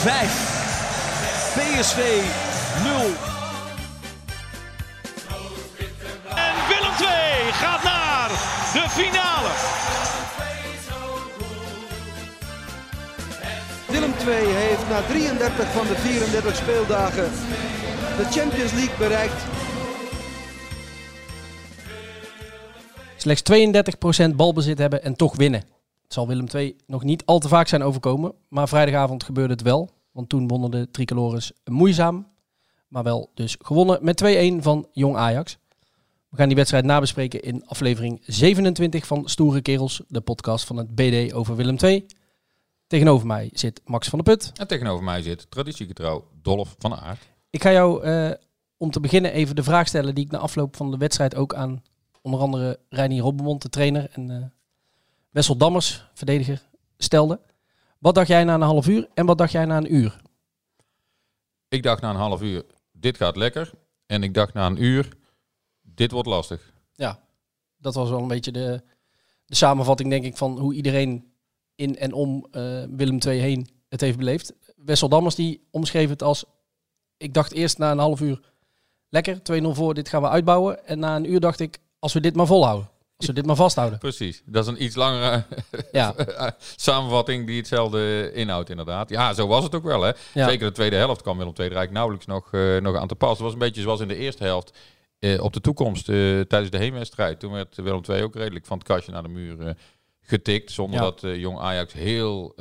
5. PSV 0. En Willem 2 gaat naar de finale. Willem II heeft na 33 van de 34 speeldagen de Champions League bereikt. Slechts 32% balbezit hebben en toch winnen. Het zal Willem II nog niet al te vaak zijn overkomen. Maar vrijdagavond gebeurde het wel. Want toen wonnen de tricolores moeizaam. Maar wel dus gewonnen met 2-1 van Jong Ajax. We gaan die wedstrijd nabespreken in aflevering 27 van Stoere Kerels. De podcast van het BD over Willem II. Tegenover mij zit Max van der Put. En tegenover mij zit traditiegetrouw Dolf van Aert. Ik ga jou eh, om te beginnen even de vraag stellen die ik na afloop van de wedstrijd ook aan onder andere Reinier Robbenmond, de trainer, en eh, Wessel Dammers, verdediger, stelde. Wat dacht jij na een half uur en wat dacht jij na een uur? Ik dacht na een half uur, dit gaat lekker. En ik dacht na een uur, dit wordt lastig. Ja, dat was wel een beetje de, de samenvatting, denk ik, van hoe iedereen in en om eh, Willem II heen het heeft beleefd. Wessel Dammers die omschreef het als, ik dacht eerst na een half uur, lekker, 2-0 voor, dit gaan we uitbouwen. En na een uur dacht ik, als we dit maar volhouden. Als we dit maar vasthouden. Precies. Dat is een iets langere Ja, samenvatting die hetzelfde inhoudt inderdaad. Ja, zo was het ook wel hè. Ja. Zeker de tweede helft kwam Willem II eigenlijk nauwelijks nog, eh, nog aan te pas. Het was een beetje zoals in de eerste helft eh, op de toekomst eh, tijdens de heenwedstrijd. Toen werd Willem II ook redelijk van het kastje naar de muur getikt. Zonder Ja. dat jong Ajax heel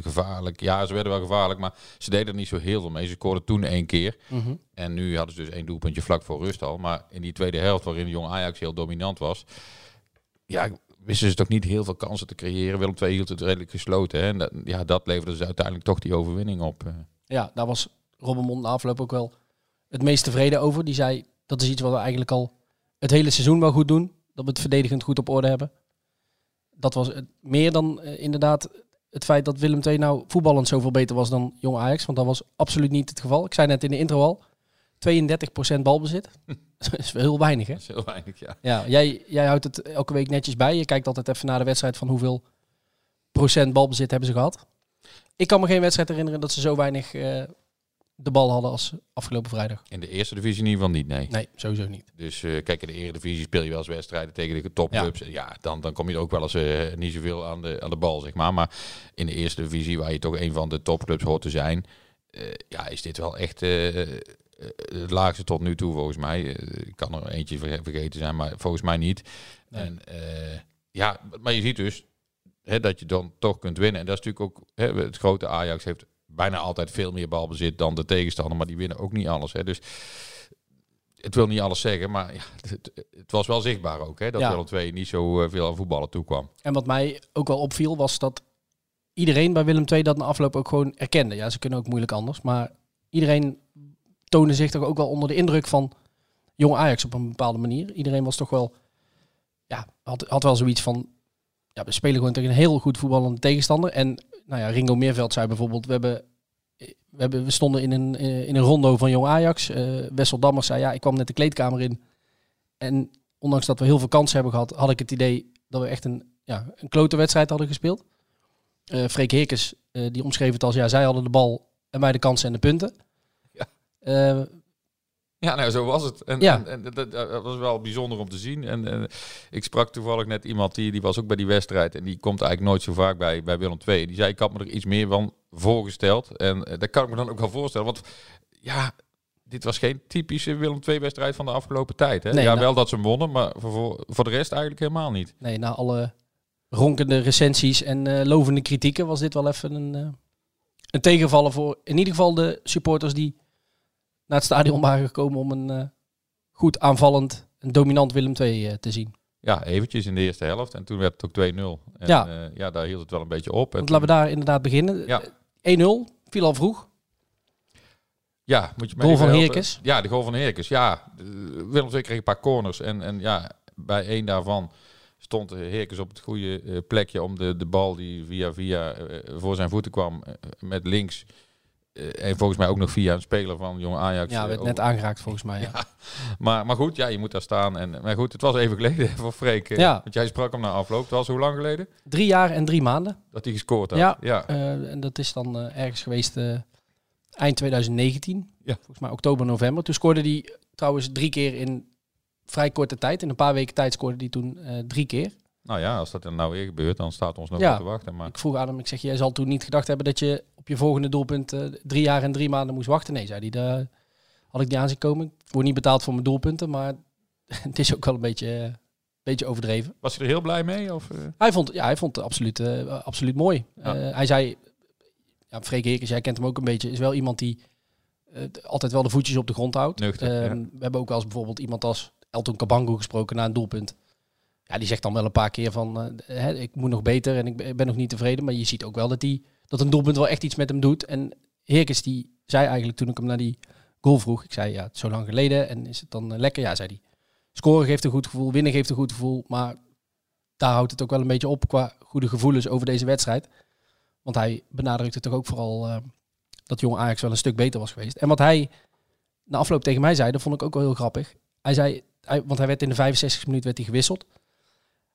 gevaarlijk... Ja, ze werden wel gevaarlijk, maar ze deden er niet zo heel veel mee. Ze scoorden toen één keer. Mhm. En nu hadden ze dus één doelpuntje vlak voor rust al. Maar in die tweede helft, waarin jong Ajax heel dominant was... Ja, wisten ze toch niet heel veel kansen te creëren. Willem II hield het redelijk gesloten. Hè? En dat, ja, dat leverde dus uiteindelijk toch die overwinning op. eh. ja, daar was Robbenmond na afloop ook wel het meest tevreden over. Die zei, dat is iets wat we eigenlijk al het hele seizoen wel goed doen. Dat we het verdedigend goed op orde hebben. Dat was meer dan eh, inderdaad het feit dat Willem II nou voetballend zoveel beter was dan Jong Ajax. Want dat was absoluut niet het geval. Ik zei net in de intro al, 32% balbezit. dat is wel heel weinig hè? Dat is heel weinig, ja. Ja, jij, jij houdt het elke week netjes bij. Je kijkt altijd even naar de wedstrijd van hoeveel procent balbezit hebben ze gehad. Ik kan me geen wedstrijd herinneren dat ze zo weinig eh, de bal hadden als afgelopen vrijdag. In de eerste divisie in ieder geval niet, nee. Nee, sowieso niet. Dus eh, kijk, in de eredivisie speel je wel eens wedstrijden tegen de topclubs. Ja, dan, dan kom je ook wel eens eh, niet zoveel aan de, aan de bal, zeg maar. Maar in de eerste divisie, waar je toch een van de topclubs hoort te zijn... ja, is dit wel echt het laagste tot nu toe, volgens mij. Eh, Ik kan er eentje verge- vergeten zijn, maar volgens mij niet. Nee. En eh, ja, maar je ziet dus hè, dat je dan toch kunt winnen. En dat is natuurlijk ook... Hè, het grote Ajax heeft bijna altijd veel meer balbezit dan de tegenstander. Maar die winnen ook niet alles. Hè. Dus het wil niet alles zeggen, maar ja, het, het was wel zichtbaar ook. Hè, dat Ja. Willem II niet zo eh, veel aan voetballen toekwam. En wat mij ook wel opviel was dat iedereen bij Willem II dat na afloop ook gewoon erkende. Ja, ze kunnen ook moeilijk anders. Maar iedereen toonde zich toch ook wel onder de indruk van jong Ajax op een bepaalde manier. Iedereen was toch wel, ja, had, had wel zoiets van, ja, we spelen gewoon tegen een heel goed voetballende tegenstander. En nou ja, Ringo Meerveld zei bijvoorbeeld, we hebben, we, hebben, we stonden in een, eh, in een rondo van jong Ajax. Eh, Wessel Dammers zei, ja, ik kwam net de kleedkamer in. En ondanks dat we heel veel kansen hebben gehad, had ik het idee dat we echt een, ja, een klote wedstrijd hadden gespeeld. Eh Freek Heerkens, eh, die omschreef het als, ja, zij hadden de bal en wij de kansen en de punten. Ja. Eh, Ja, nou, zo was het. En, Ja. en, en dat, dat was wel bijzonder om te zien. En, en ik sprak toevallig net iemand die, die was ook bij die wedstrijd. En die komt eigenlijk nooit zo vaak bij, bij Willem II. Die zei, ik had me er iets meer van voorgesteld. En eh, dat kan ik me dan ook wel voorstellen. Want ja, dit was geen typische Willem II-wedstrijd van de afgelopen tijd. Hè? Nee, ja, nou- wel dat ze hem wonnen, maar voor- voor, de rest eigenlijk helemaal niet. nee, na alle ronkende recensies en eh, lovende kritieken was dit wel even een, eh, een tegenvallen voor in ieder geval de supporters die naar het stadion waren gekomen om een eh, goed aanvallend en dominant Willem II eh, te zien. ja, eventjes in de eerste helft. En toen werd het ook 2-0. En Ja. ja. ja, daar hield het wel een beetje op. En Want laten we daar inderdaad beginnen. Ja. 1-0, viel al vroeg. Ja, moet je Goal van? Herkes. Ja, de goal van Herkes. Ja, eh, Willem II kreeg een paar corners. En, en ja, bij één daarvan stond Herkes op het goede eh, plekje om de, de bal die via via eh, voor zijn voeten kwam eh, met links. Eh, en volgens mij ook nog via een speler van Jong Ajax. Ja, eh, werd net aangeraakt volgens mij. Ja. maar, maar goed, ja, je moet daar staan. En, maar goed, het was even geleden voor Freek. eh, Ja. Want jij sprak hem na afloop. Het was hoe lang geleden Drie jaar en drie maanden. dat hij gescoord had? Ja. ja. En dat is dan ergens geweest eind 2019. Ja. Volgens mij oktober, november. Toen scoorde hij trouwens drie keer in vrij korte tijd. In een paar weken tijd scoorde hij toen drie keer. Nou ja, als dat dan nou weer gebeurt, dan staat ons nog Ja. te wachten. Maar Ik vroeg aan hem, ik zeg, jij zal toen niet gedacht hebben dat je op je volgende doelpunt eh, drie jaar en drie maanden moest wachten. Nee, zei hij, daar had ik niet aan zien komen. Ik word niet betaald voor mijn doelpunten, maar het is ook wel een beetje, eh, beetje overdreven. was je er heel blij mee? Of, eh? Hij vond, ja, hij vond het absoluut, absoluut mooi. Ja. Hij zei, ja, Freek Heerkens, jij kent hem ook een beetje, is wel iemand die altijd wel de voetjes op de grond houdt. Nuchter, Ehm, We hebben ook wel eens bijvoorbeeld iemand als Elton Kabango gesproken na een doelpunt. Ja, die zegt dan wel een paar keer van, hè, ik moet nog beter en ik ben nog niet tevreden. Maar je ziet ook wel dat, die, dat een doelpunt wel echt iets met hem doet. En Heerkens die zei eigenlijk toen ik hem naar die goal vroeg, ik zei ja, het is zo lang geleden en is het dan eh, lekker? Ja, zei hij. Scoren geeft een goed gevoel, winnen geeft een goed gevoel, maar daar houdt het ook wel een beetje op qua goede gevoelens over deze wedstrijd. Want hij benadrukte toch ook vooral eh, dat jong Ajax wel een stuk beter was geweest. En wat hij na afloop tegen mij zei, dat vond ik ook wel heel grappig. Hij zei, hij, want hij werd in de 65 minuut werd hij gewisseld.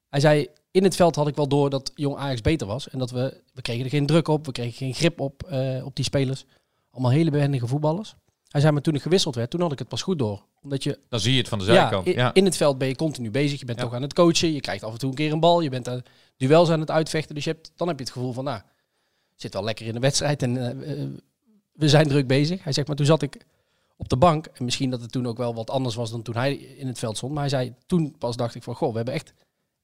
Hij zei, in het veld had ik wel door dat jong Ajax beter was. En dat we, we kregen er geen druk op, we kregen geen grip op, eh, op die spelers. Allemaal hele behendige voetballers. Hij zei, maar toen ik gewisseld werd, toen had ik het pas goed door. Omdat je Dan zie je het van de ja, zijkant. in, Ja, in het veld ben je continu bezig. Je bent Ja. toch aan het coachen. Je krijgt af en toe een keer een bal. Je bent aan duels aan het uitvechten. Dus je hebt, dan heb je het gevoel van, nou, zit wel lekker in de wedstrijd en eh, eh, we zijn druk bezig. Hij zegt, maar toen zat ik op de bank. En misschien dat het toen ook wel wat anders was dan toen hij in het veld stond. Maar hij zei, toen pas dacht ik van, goh, we hebben echt,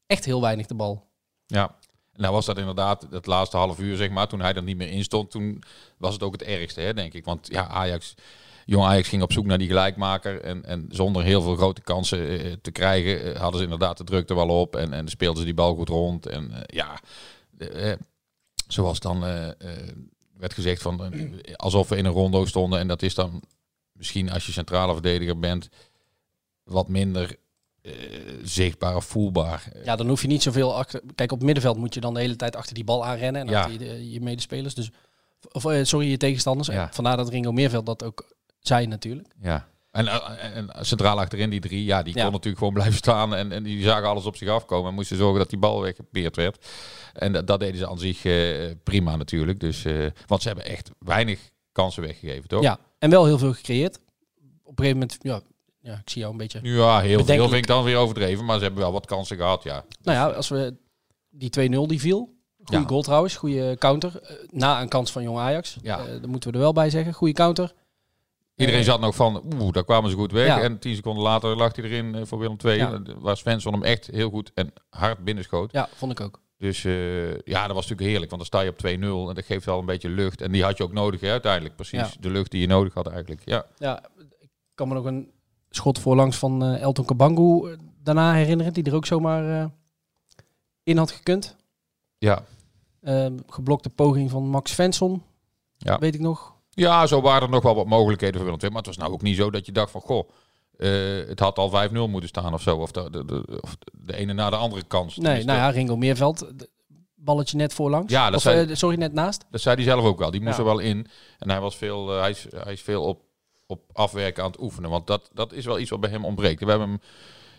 echt heel weinig de bal. ja. Nou was dat inderdaad het laatste half uur, zeg maar. Toen hij er niet meer in stond, toen was het ook het ergste, hè, denk ik. Want ja, Ajax, jong Ajax ging op zoek naar die gelijkmaker. En, en zonder heel veel grote kansen eh, te krijgen, eh, hadden ze inderdaad de druk er wel op. En, en speelden ze die bal goed rond. En eh, ja, zoals dan werd gezegd, van, alsof we in een rondo stonden. En dat is dan misschien als je centrale verdediger bent, wat minder zichtbaar of voelbaar. Ja, dan hoef je niet zoveel achter... Kijk, op het middenveld moet je dan de hele tijd achter die bal aanrennen. En Ja. achter je, je medespelers. Dus, of, eh, sorry, je tegenstanders. Ja. Vandaar dat Ringo Meerveld dat ook zei natuurlijk. Ja. En, eh, en centraal achterin die drie, ja, die Ja. kon natuurlijk gewoon blijven staan. En, en die zagen alles op zich afkomen. En moesten zorgen dat die bal weggepeerd werd. En dat, dat deden ze aan zich eh, prima natuurlijk. Dus, eh, want ze hebben echt weinig kansen weggegeven, toch? Ja, en wel heel veel gecreëerd. Op een gegeven moment, ja, ja ik zie jou een beetje... Ja, heel veel vind ik dan weer overdreven. Maar ze hebben wel wat kansen gehad, ja. Nou ja, als we die 2-0 die viel. Goede Ja. goal trouwens, goede counter. eh, na een kans van Jong Ajax. Ja. Eh, dat moeten we er wel bij zeggen. Goede counter. Iedereen Eh, zat nog van, oeh, daar kwamen ze goed weg. Ja. En tien seconden later lag hij erin voor Willem II. Ja. Waar Svensson hem echt heel goed en hard binnenschoot. Ja, vond ik ook. Dus ja, dat was natuurlijk heerlijk. Want dan sta je op 2-0 en dat geeft wel een beetje lucht. En die had je ook nodig hè, uiteindelijk. Precies Ja. de lucht die je nodig had eigenlijk. Ja, Ja, ik kan me nog een schot voorlangs van eh, Elton Kabangu eh, daarna herinneren. Die er ook zomaar eh, in had gekund. ja. Eh, geblokte poging van Max Svensson. Ja. Weet ik nog. ja, zo waren er nog wel wat mogelijkheden voor Willem II. Maar het was nou ook niet zo dat je dacht van... Goh, het had al 5-0 moeten staan of zo. Of de, de, de, of de ene na de andere kans. Nee, nou ja, Ringo Meerveld. Balletje net voorlangs. Ja, dat Of, zei- sorry, net naast. Dat zei hij zelf ook wel. Die moest Ja. er wel in. En hij, was veel, hij, is, hij is veel op, op afwerken aan het oefenen. Want dat, dat is wel iets wat bij hem ontbreekt. We hebben hem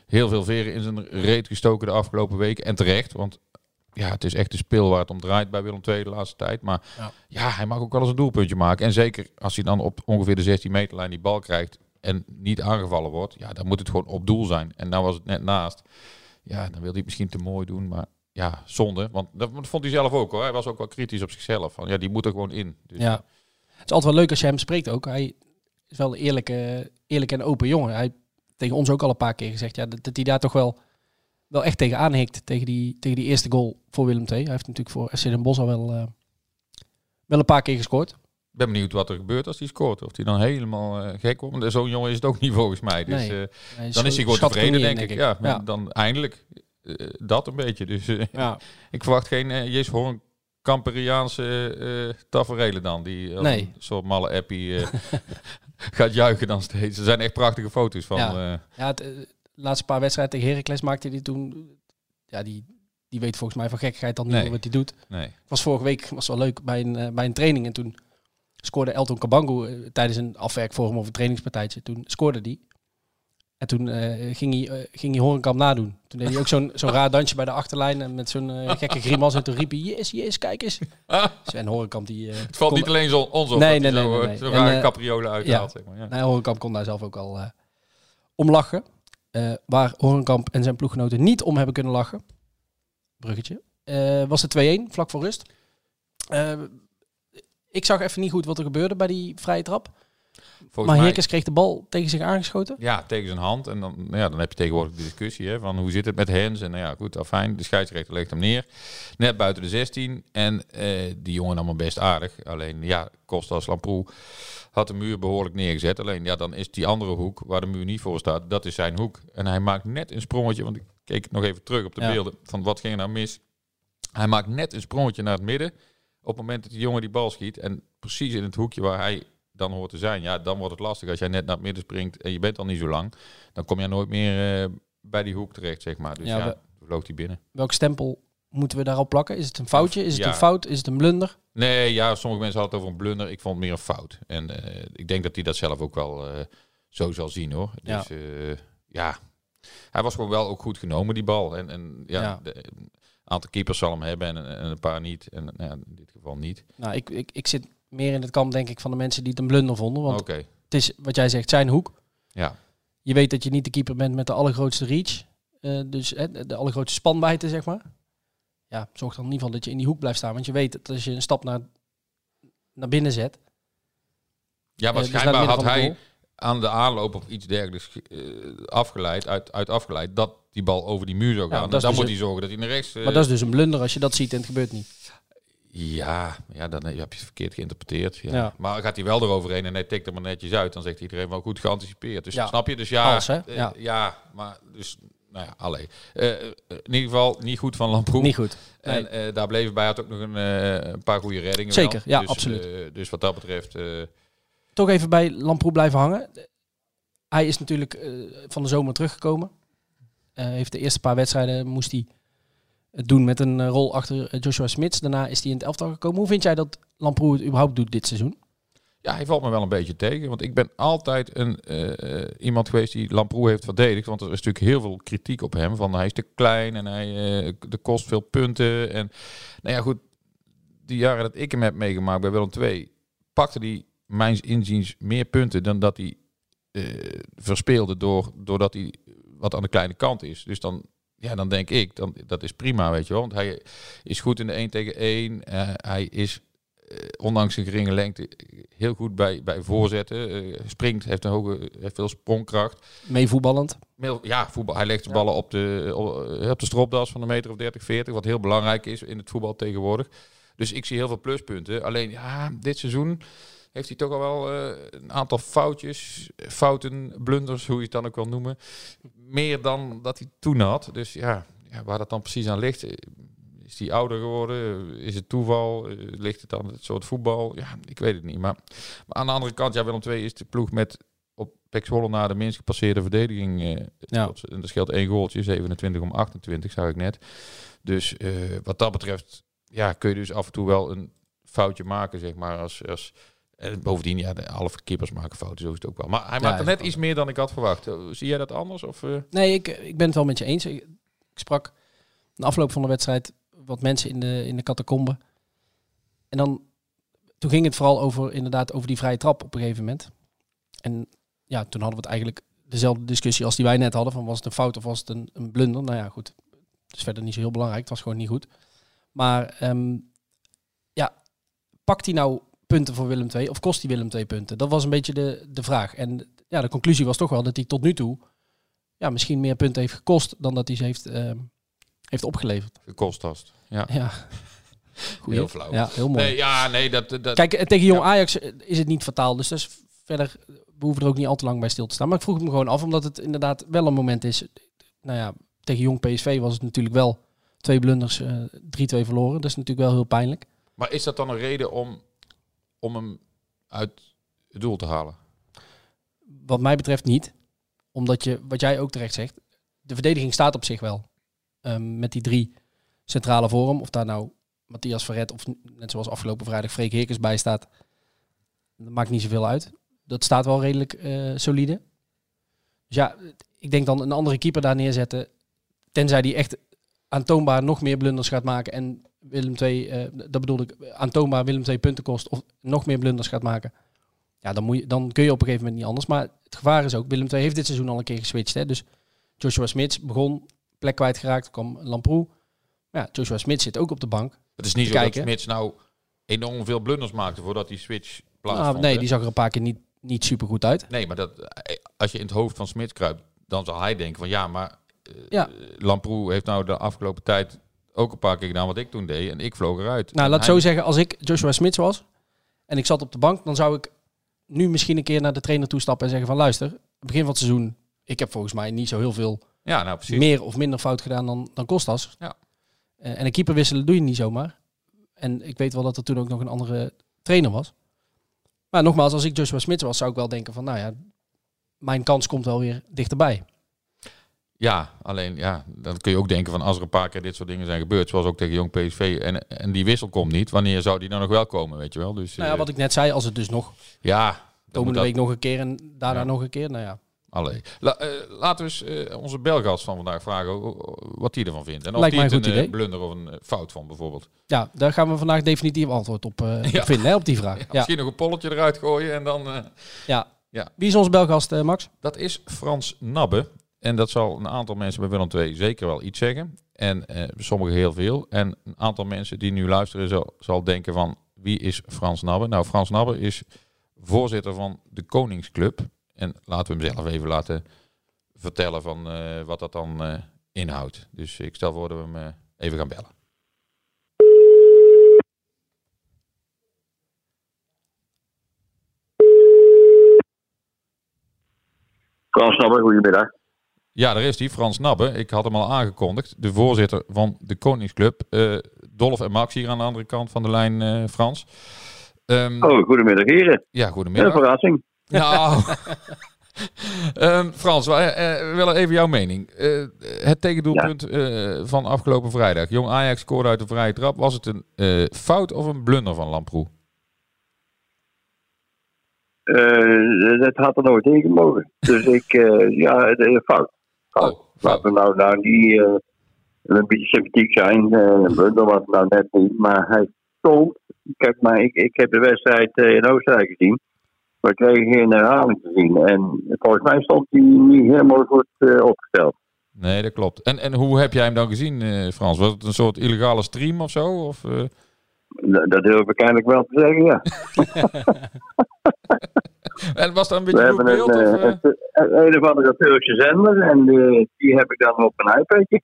heel veel veren in zijn reet gestoken de afgelopen weken. En terecht, want ja, het is echt de speel waar het om draait bij Willem II de laatste tijd. Maar Ja. ja. hij mag ook wel eens een doelpuntje maken. En zeker als hij dan op ongeveer de 16 meter lijn die bal krijgt en niet aangevallen wordt. Ja, dan moet het gewoon op doel zijn. En nou was het net naast. Ja, dan wil hij het misschien te mooi doen, maar... Ja, zonde. Want dat vond hij zelf ook hoor. Hij was ook wel kritisch op zichzelf. Van, ja, die moet er gewoon in. Dus, Ja. Het is altijd wel leuk als je hem spreekt ook. Hij is wel een eerlijke, eerlijk en open jongen. Hij heeft tegen ons ook al een paar keer gezegd ja, dat, dat hij daar toch wel, wel echt tegen aanhikt. Tegen die, tegen die eerste goal voor Willem II. Hij heeft natuurlijk voor SC Den Bosch al wel, eh, wel een paar keer gescoord. Ik ben benieuwd wat er gebeurt als hij scoort. Of hij dan helemaal eh, gek wordt. Want Zo'n jongen is het ook niet volgens mij. Dus Nee. eh, dan is hij gewoon tevreden, in, denk ik. Ja, Ja. Dan eindelijk. eh, dat een beetje. Dus eh, Ja. ik verwacht geen uh, Jes Hoorn Camperiaanse eh taferelen dan. Die als Nee. een soort malle appie eh, gaat juichen dan steeds. Er zijn echt prachtige foto's van. Ja. eh, Ja, het, eh, de laatste paar wedstrijden tegen Heracles maakte hij toen... Ja, die, die weet volgens mij van gekkigheid dan niet Nee. wat hij doet. nee. was vorige week was wel leuk bij een, eh, bij een training. En toen scoorde Elton Kabango tijdens een afwerkvorm of een trainingspartijtje. Toen scoorde die. En toen eh, ging, hij, eh, ging hij Horenkamp nadoen. Toen deed hij ook zo'n zo'n raar dansje bij de achterlijn. En met zo'n eh, gekke grimas. En toen riep hij, yes, yes, kijk eens. Sven Horenkamp die... Het valt kon- niet alleen zo, ons op Nee, nee, nee, zo, nee, En, rare eh, capriolen uithaalt. Zeg maar, ja. Nee, Horenkamp kon daar zelf ook al om lachen. Waar Horenkamp en zijn ploeggenoten niet om hebben kunnen lachen. Bruggetje. was het 2-1, vlak voor rust. Ik zag even niet goed wat er gebeurde bij die vrije trap. Volgens maar Herkes kreeg de bal tegen zich aangeschoten. Ja, tegen zijn hand. En dan, nou ja, dan heb je tegenwoordig de discussie hè, van hoe zit het met Hens. En nou ja, goed, afijn. De scheidsrechter legt hem neer. Net buiten de 16. En eh, die jongen allemaal best aardig. Alleen ja, Kostas Lamproe had de muur behoorlijk neergezet. Alleen ja, dan is die andere hoek waar de muur niet voor staat, dat is zijn hoek. En hij maakt net een sprongetje, want ik keek nog even terug op de Ja. beelden van wat ging er nou mis. Hij maakt net een sprongetje naar het midden. Op het moment dat die jongen die bal schiet en precies in het hoekje waar hij dan hoort te zijn, ja, dan wordt het lastig als jij net naar het midden springt en je bent al niet zo lang. Dan kom je nooit meer eh, bij die hoek terecht, zeg maar. Dus Ja, ja, vloog hij binnen. Welk stempel moeten we daarop plakken? Is het een foutje? Is het Ja. een fout? Is het een blunder? Nee, ja, sommige mensen hadden het over een blunder. Ik vond het meer een fout. En eh, ik denk dat hij dat zelf ook wel eh, zo zal zien, hoor. Dus ja. ja, hij was gewoon wel ook goed genomen, die bal. En, en ja, Ja. de- een aantal keepers zal hem hebben en, en een paar niet. En nou ja, in dit geval niet. Nou, ik, ik, ik zit meer in het kamp, denk ik, van de mensen die het een blunder vonden. Want het is, wat jij zegt, zijn hoek. ja. Je weet dat je niet de keeper bent met de allergrootste reach. Eh, dus hè, de allergrootste spanbijten, zeg maar. Ja, zorg dan in ieder geval dat je in die hoek blijft staan. Want je weet dat als je een stap naar, naar binnen zet... Ja, maar eh, dus schijnbaar midden had hij aan de aanloop of iets dergelijks eh, afgeleid, uit, uit afgeleid, dat die bal over die muur zou Ja, gaan. En is dan dus moet hij zorgen dat hij naar rechts... Maar dat is dus een blunder als je dat ziet en het gebeurt niet. Ja, ja, dan heb je het verkeerd geïnterpreteerd. Ja. Ja. Maar gaat hij wel eroverheen en hij tikt er maar netjes uit, dan zegt iedereen wel goed geanticipeerd. Dus Ja. snap je? Dus ja, hè? eh, Ja. ja. maar dus, nou ja, allee. Eh, eh, in ieder geval niet goed van Lamproe. Niet goed. Nee. En daar bleven bij, had ook nog een, een paar goede reddingen. Zeker, wel. ja, dus, absoluut. dus wat dat betreft, Toch even bij Lamproe blijven hangen. Hij is natuurlijk van de zomer teruggekomen. Heeft de eerste paar wedstrijden moest hij het doen met een eh, rol achter eh, Joshua Smits. Daarna is hij in het elftal gekomen. Hoe vind jij dat Lamproe het überhaupt doet dit seizoen? ja, hij valt me wel een beetje tegen. Want ik ben altijd een, eh, iemand geweest die Lamproe heeft verdedigd. Want er is natuurlijk heel veel kritiek op hem. Van hij is te klein en hij de kost veel punten. En nou ja, goed. Die jaren dat ik hem heb meegemaakt bij Willem II, pakte hij mijns inziens meer punten dan dat hij verspeelde door, doordat hij wat aan de kleine kant is. Dus dan, ja, dan denk ik, dan, dat is prima, weet je wel. Want hij is goed in de 1 tegen 1. Eh, hij is, eh, ondanks zijn geringe lengte, heel goed bij, bij voorzetten. Eh, springt, heeft, een hoge, heeft veel sprongkracht. Meevoetballend. Ja, voetbal. Hij legt de ballen op de, op, op de stropdas van een meter of 30, 40. Wat heel belangrijk is in het voetbal tegenwoordig. Dus ik zie heel veel pluspunten. Alleen, ja, dit seizoen heeft hij toch al wel eh, een aantal foutjes, fouten, blunders, hoe je het dan ook wil noemen. Meer dan dat hij toen had. Dus ja, ja waar dat dan precies aan ligt. eh, Is hij ouder geworden? Is het toeval? Eh, Ligt het aan het soort voetbal? Ja, ik weet het niet. Maar, maar aan de andere kant, ja, Willem II is de ploeg met op Pek Zwolle na de minst gepasseerde verdediging. eh, Ja. En dat scheelt één goaltje, 27 om 28, zag ik net. Dus eh, wat dat betreft, ja, kun je dus af en toe wel een foutje maken, zeg maar. Als, als, en bovendien, ja, de, alle keepers maken fouten, zo is het ook wel. Maar hij maakt er net iets meer dan ik had verwacht. Eh, Zie jij dat anders? Of, eh? Nee, ik, ik ben het wel met je eens. Ik, ik sprak na afloop van de wedstrijd wat mensen in de, in de catacombe. En dan, toen ging het vooral over, inderdaad, over die vrije trap op een gegeven moment. En ja, toen hadden we het eigenlijk dezelfde discussie als die wij net hadden. Van was het een fout of was het een, een blunder? Nou ja, goed. Het is verder niet zo heel belangrijk. Het was gewoon niet goed. Maar ehm, ja, pakt hij nou punten voor Willem II of kost hij Willem II punten? Dat was een beetje de, de vraag. En ja, de conclusie was toch wel dat hij tot nu toe ja, misschien meer punten heeft gekost dan dat hij ze heeft, ehm, heeft opgeleverd. gekost hast. Ja. Ja. Goeie. Heel flauw. Ja, heel mooi. Nee, ja, nee, dat... dat Kijk, eh, tegen Jong Ja. Ajax eh, is het niet fataal. Dus dat is verder, we hoeven er ook niet al te lang bij stil te staan. Maar ik vroeg me gewoon af, omdat het inderdaad wel een moment is. Nou ja, tegen Jong PSV was het natuurlijk wel twee blunders, eh 3-2 verloren. Dat is natuurlijk wel heel pijnlijk. Maar is dat dan een reden om, om hem uit het doel te halen? Wat mij betreft niet. Omdat je, wat jij ook terecht zegt, de verdediging staat op zich wel. Ehm, met die drie centrale vorm. Of daar nou Matthias Verret of net zoals afgelopen vrijdag Freek Heerkens bij staat. Dat maakt niet zoveel uit. Dat staat wel redelijk eh, solide. Dus ja, ik denk dan een andere keeper daar neerzetten. Tenzij die echt aantoonbaar nog meer blunders gaat maken. En Willem II, eh, dat bedoel ik, aantoonbaar Willem II punten kost. Of nog meer blunders gaat maken. Ja, dan, moet je, dan kun je op een gegeven moment niet anders. Maar het gevaar is ook, Willem II heeft dit seizoen al een keer geswitcht. Hè? Dus Joshua Smits begon, plek kwijtgeraakt, kwam Lamproe. Ja, Joshua Smits zit ook op de bank. Het is niet zo kijken. dat Smits nou enorm veel blunders maakte voordat die switch plaatsvond. Nou, nee, hè? die zag er een paar keer niet, niet super goed uit. Nee, maar dat, eh, als je in het hoofd van Smits kruipt, dan zal hij denken van ja, maar eh, Ja. Lamproe heeft nou de afgelopen tijd ook een paar keer gedaan wat ik toen deed en ik vloog eruit. Nou, En laat hij- zo zeggen, als ik Joshua Smits was en ik zat op de bank, dan zou ik nu misschien een keer naar de trainer toestappen en zeggen van luister, begin van het seizoen, ik heb volgens mij niet zo heel veel Ja, nou precies. meer of minder fout gedaan dan, dan Kostas. Ja. Eh, en een keeper wisselen doe je niet zomaar. En ik weet wel dat er toen ook nog een andere trainer was. Maar nogmaals, als ik Joshua Smits was, zou ik wel denken van, nou ja, mijn kans komt wel weer dichterbij. Ja, alleen ja, dan kun je ook denken van als er een paar keer dit soort dingen zijn gebeurd, zoals ook tegen Jong PSV, en, en die wissel komt niet, wanneer zou die dan nog wel komen, weet je wel? Dus Nou ja, eh, wat ik net zei, als het dus nog ja, komende dat- week nog een keer en daarna Ja. nog een keer, nou ja. Allee. La- eh, laten we eens eh, onze Belgast van vandaag vragen wat hij ervan vindt. En of hij een een idee. blunder of een fout vond bijvoorbeeld. Ja, daar gaan we vandaag definitief antwoord op, Ja. op vinden, hè, op die vraag. Ja, Misschien nog een polletje eruit gooien en dan... ja. Ja. Wie is onze belgast, Max? Dat is Frans Nabbe. En dat zal een aantal mensen bij Willem II zeker wel iets zeggen. En eh, sommigen heel veel. En een aantal mensen die nu luisteren zal, denken van wie is Frans Nabbe? Nou, Frans Nabbe is voorzitter van de Koningsclub. En laten we hem zelf even laten vertellen van eh, wat dat dan eh, inhoudt. Dus ik stel voor dat we hem even gaan bellen. Frans Snabber, goedemiddag. Ja, daar is hij, Frans Nabbe. Ik had hem al aangekondigd. De voorzitter van de Koningsclub. Eh Dolf en Max hier aan de andere kant van de lijn, eh, Frans. Ehm, Oh, goedemiddag heren. Ja, Een goedemiddag. verrassing. Nou, Ehm, Frans, we, eh, we willen even jouw mening. Het tegendoelpunt van afgelopen vrijdag. Jong Ajax scoorde uit de vrije trap. Was het een fout of een blunder van Lamproe? Dat had er nooit in gemogen. Dus ik, ja, fout. Fout. Oh, fout. Laten we nou, nou niet eh, een beetje sympathiek zijn. Een blunder was nou net niet. Maar hij stond. Kijk, maar ik, ik heb de wedstrijd eh, in Oostenrijk gezien. We kregen geen herhaling te zien. En volgens mij stond hij niet helemaal goed opgesteld. Nee, dat klopt. En, en hoe heb jij hem dan gezien, Frans? Was het een soort illegale stream of zo? Of? Dat durf ik eigenlijk wel te zeggen, ja. En was dat een beetje een, beeld? Of, eh, eh? een, een of andere Turkse zender. En eh, die heb ik dan op een iPadje.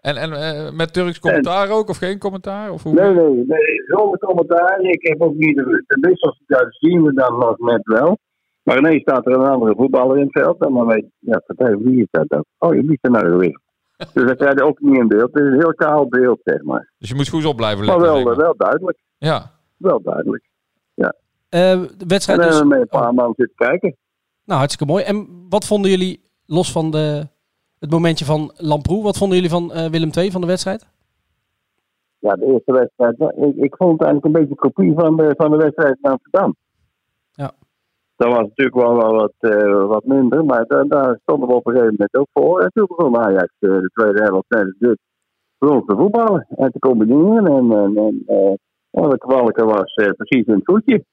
En, en met Turks commentaar ook? Of geen commentaar? Of hoe? Nee, nee, nee, zonder commentaar. Ik heb ook niet de, de wissels, dat zien we dan nog net wel. Maar ineens staat er een andere voetballer in het veld. En dan weet je, ja, vertel, wie is dat dan? Oh, wie is er nou gewisseld? Dus dat krijg je ook niet in beeld. Het is een heel kaal beeld, zeg maar. Dus je moet goed op blijven Maar letten. wel, maar. wel duidelijk. Ja. Wel duidelijk. Eh, de En wedstrijd dus... hebben we met een paar man zitten kijken. Nou, hartstikke mooi. En wat vonden jullie, los van de, het momentje van Lamproe, wat vonden jullie van eh, Willem II van de wedstrijd? Ja, de eerste wedstrijd. ja, Ik, ik vond het eigenlijk een beetje kopie van de, van de wedstrijd in Amsterdam. Ja. Dat was natuurlijk wel, wel wat, eh, wat minder, maar da- daar stonden we op een gegeven moment ook voor. En toen begon Ajax eh, de tweede helft als dit voor ons te voetballen en te combineren. En, en, en eh, elke balken was eh, precies in het voetje.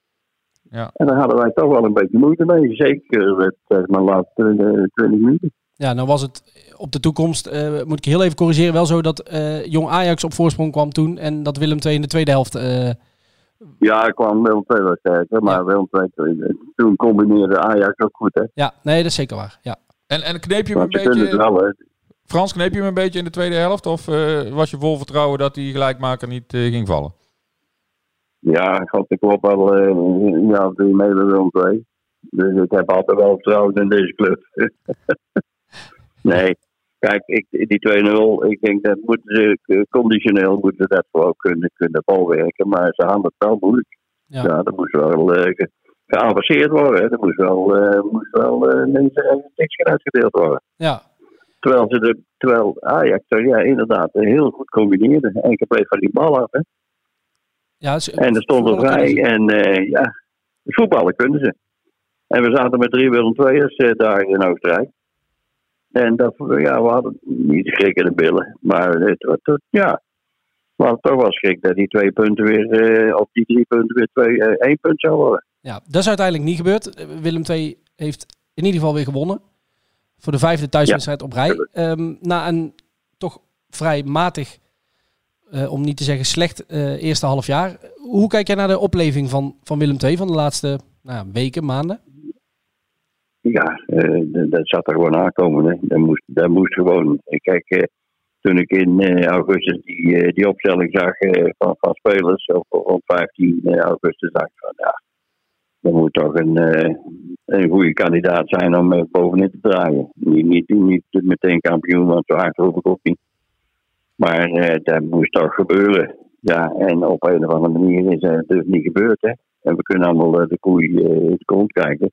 Ja. En daar hadden wij toch wel een beetje moeite mee. Zeker met zeg maar, de laatste eh, 20 minuten. Ja, nou was het op de toekomst, eh, moet ik heel even corrigeren, wel zo dat eh, Jong Ajax op voorsprong kwam toen en dat Willem II in de tweede helft... eh, Ja, ik kwam Willem II wel sterker, maar Willem II, eh, toen combineerde Ajax ook goed. Hè. ja, nee, dat is zeker waar. Ja. En, en kneep je hem een beetje... wel, hè. Frans, kneep je hem een beetje in de tweede helft? Of eh, was je vol vertrouwen dat die gelijkmaker niet eh, ging vallen? Ja, god, ik hoop wel eh, ja, mee bij Willem II. Dus ik heb altijd wel vertrouwen in deze club. nee, Kijk, ik, die 2-0, ik denk dat moeten ze eh, conditioneel moeten dat gewoon kunnen, kunnen bolwerken. Maar ze hadden het wel moeilijk. Ja. Ja, dat moest wel ge- geavanceerd worden. hè. Er moest wel, eh moest wel links en niks uitgedeeld worden. Ja, Terwijl, ze de, terwijl Ajax er ja, inderdaad heel goed combineerde. En ik bleef van die bal af. Hè. ja ze- En er stonden voetballen vrij. En ja, voetballen kunnen ze. En we zaten met drie Willem II'ers daar in Oostenrijk. En dat, ja, we hadden niet schrik in de billen. Maar het, het, het- ja, we hadden toch wel schrik dat die twee punten weer, eh, op die drie punten weer twee, eh, één punt zou worden. Ja, dat is uiteindelijk niet gebeurd. Willem II heeft in ieder geval weer gewonnen. Voor de vijfde thuiswedstrijd op rij. Ehm, na een toch vrij matig, eh, om niet te zeggen slecht, eerste half jaar. Hoe kijk jij naar de opleving van, van Willem II van de laatste nou, ja, weken, maanden? Ja, eh, dat zat er gewoon aankomen. Hè. Dat, moest, dat moest gewoon. Kijk, eh, toen ik in eh, augustus die, die opstelling zag van, van spelers, of rond 15 augustus, dacht ik van ja, dat moet toch een, een goede kandidaat zijn om bovenin te draaien. Niet, niet, niet meteen kampioen, want zo hard hoef ik ook niet. Maar dat moest toch gebeuren. Ja, en op een of andere manier is het dus niet gebeurd. Hè. En we kunnen allemaal de koei in de kont kijken.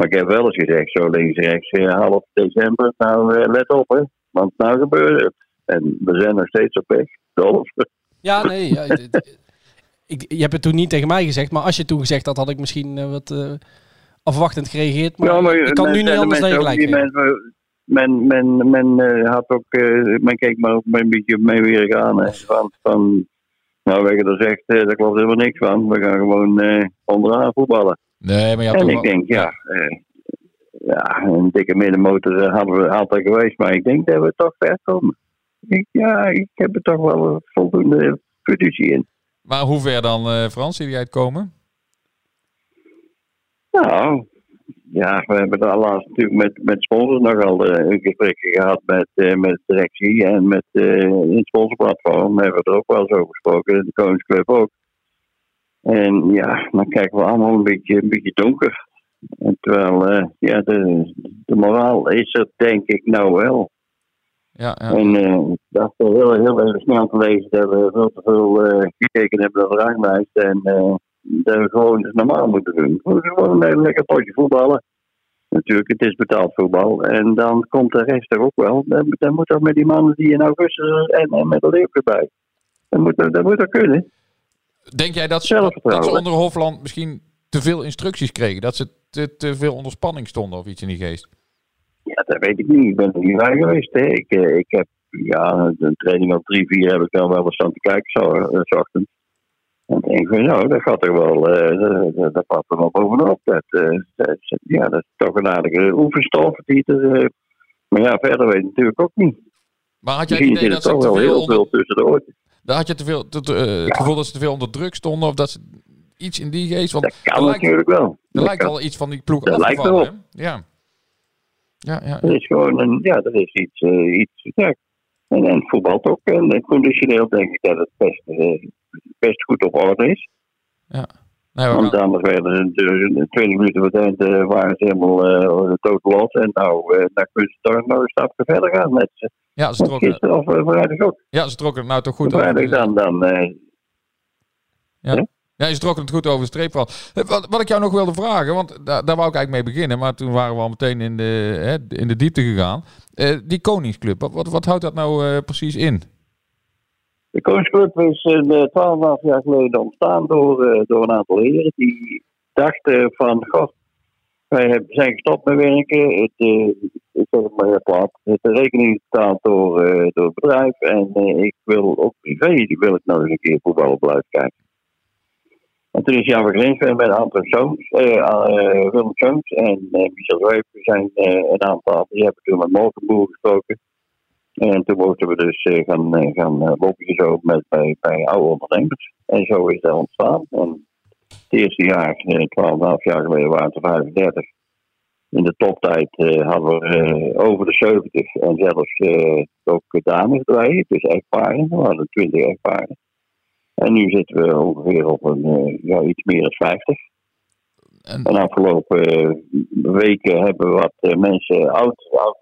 Maar ik heb wel eens gezegd, zo links rechts, eh, half december, nou eh, let op hè. Want nou gebeurt het. En we zijn nog steeds op weg. Dolf. Ja, nee. ja, ik, je hebt het toen niet tegen mij gezegd, maar als je het toen gezegd had, had ik misschien eh, wat eh, afwachtend gereageerd. Maar, Ja, maar ik kan nu niet anders dan je gelijk mensen- Men, men, men had ook, men keek maar ook een beetje mee weer aan. Hè. Van, van, nou, we hebben er zegt, daar klopt helemaal niks van. We gaan gewoon onderaan voetballen. Nee, maar had En ik wel- denk, ja, eh, ja, een dikke middenmotor eh, hadden we altijd geweest, maar ik denk dat we toch ver komen. Ik, ja, ik heb er toch wel voldoende fiducie in. Maar hoe ver dan, eh, Frans, zie jij het komen? Nou, ja, we hebben daar laatst natuurlijk met, met sponsors nogal eh, een gesprek gehad met, eh, met directie en met in het sponsorplatform hebben we er ook wel over gesproken, de Koningsclub ook. En ja, dan kijken we allemaal een beetje, een beetje donker. En terwijl, eh, ja, de, de moraal is er denk ik nou wel. Ja, ja. En eh, dat is heel, heel even snel te lezen dat we veel te veel eh, gekeken hebben naar de ranglijst. En dat we gewoon het normaal moeten doen. We moeten gewoon een lekker potje voetballen. Natuurlijk, het is betaald voetbal. En dan komt de rest er ook wel. Dan, dan moet dat met die mannen die in augustus en, en met de leeuw erbij. Dat moet, dat moet dat kunnen. Denk jij dat ze, dat ze onder Hofland misschien te veel instructies kregen? Dat ze te, te veel onder spanning stonden of iets in die geest? Ja, dat weet ik niet. Ik ben er niet bij geweest. Hè. Ik, eh, ik heb ja, een training op 3-4 heb ik dan wel eens aan te kijken, zo, eh, 's ochtends. En ik denk van, nou, dat gaat er wel, eh, dat- er wel bovenop. Dat, eh, dat, ja, dat is toch een aardige oefenstof. Die eh, maar ja, verder weet ik natuurlijk ook niet. Maar had jij het idee er dat ze te onder, veel tussen de oortjes. Daar had je te veel, te, te, eh, het gevoel dat ze te veel onder druk stonden of dat ze iets in die geest? Want Dat kan lijkt, natuurlijk wel. er Dat lijkt wel iets van die ploeg Dat lijkt hè? Ja. Ja, ja. Er is gewoon een, ja, er is iets, eh, iets ja. En, en voetbal ook. En, en conditioneel denk ik dat het best, eh, best goed op orde is. ja. Nee, we Want anders werden ze natuurlijk 20 minuten voor het eind eh, waren ze helemaal eh totaal los. En nou, eh dan kunnen ze toch nog een stapje verder gaan. Met, ze. ja, ze trokken, gisteren of eh, vrijdag ook. ja, ze trokken het nou toch goed vrijdag dan, dan eh, Ja, ze trokken het goed over de streep van. Eh, Wat, wat ik jou nog wilde vragen, want daar, daar wou ik eigenlijk mee beginnen, maar toen waren we al meteen in de, hè, in de diepte gegaan. Eh, die Koningsclub, wat, wat, wat houdt dat nou eh, precies in? De Koningsclub is uh, 12,5 jaar geleden ontstaan door, eh, door een aantal heren die dachten van, god, wij zijn gestopt met werken. Het, eh, ik zeg het maar plat. De rekening betaald door, eh, door het bedrijf. En eh, ik wil ook privé, die wil ik nog eens een keer voetballen blijven kijken. En toen is Jan van Grinsven met Soons, eh, eh, Willem Soons en eh, Michel Zweep zijn eh, een aantal, die hebben toen met Molkenboer gesproken. En toen mochten we dus eh, gaan, eh, gaan eh, lobbyen zo met, bij, bij oude ondernemers. En zo is dat ontstaan. En het eerste jaar, eh, 12,5 jaar geleden, waren het er 35. In de toptijd eh, hadden we over de 70 en zelfs eh, ook dames erbij, dus echtparen. We hadden 20 echtparen. En nu zitten we ongeveer op een, ja, iets meer dan 50. En- En de afgelopen weken hebben we wat mensen oud, oud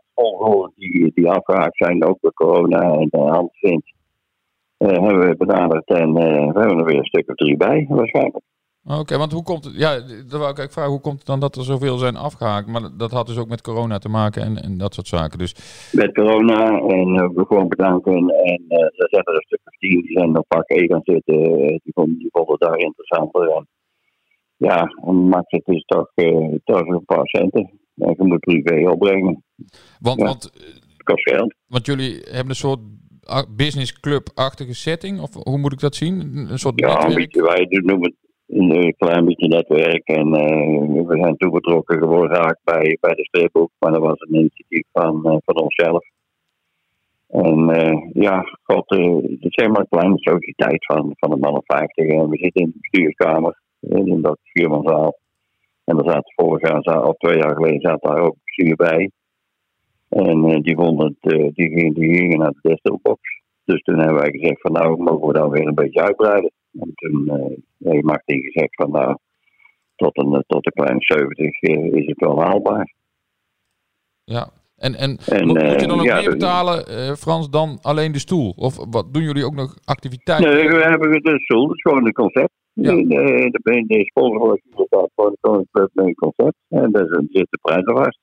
die, die afgehaakt zijn, ook door corona en de hand vindt, uh, hebben we benaderd en uh, we hebben er weer een stuk of drie bij, waarschijnlijk. Oké, want hoe komt het? Ja, daar wou ik eigenlijk vragen, hoe komt het dan dat er zoveel zijn afgehaakt? Maar dat had dus ook met corona te maken en, en dat soort zaken. Dus... Met corona en uh, we gewoon bedanken. En uh, er zijn er een stuk of tien die zijn op pak E gaan zitten. die, vonden, die vonden daar interessanter. En, ja, max het is toch, uh, toch een paar centen. En je moet privé opbrengen. Want, ja. want, het kost geld. Want jullie hebben een soort business club-achtige setting? Of hoe moet ik dat zien? Een soort ja, een beetje, wij noemen het een klein beetje netwerk. En uh, we zijn toegetrokken geworden bij, bij de streepboek. Maar dat was een initiatief van, uh, van onszelf. En uh, ja, god, het is helemaal een kleine sociëteit van, van een man of 50. En we zitten in de bestuurskamer, in dat viermanzaal. En er zaten vorig jaar, of twee jaar geleden, zat daar ook bestuur bij. En die vonden het, die, gingen, die gingen naar de desktopbox. Dus toen hebben wij gezegd van nou, mogen we dan weer een beetje uitbreiden. En toen heeft Martin gezegd van nou, tot een, tot een kleine 70 uh, is het wel haalbaar. Ja, en, en, en moet, uh, je dan ook ja, meer betalen, Frans, dan alleen de stoel? Of wat doen jullie ook nog activiteiten? Nee, we hebben de stoel, dat is gewoon een concept. Ja. In de, de, de sponsorwolk staat gewoon een concept. En daar zit de prijs vast.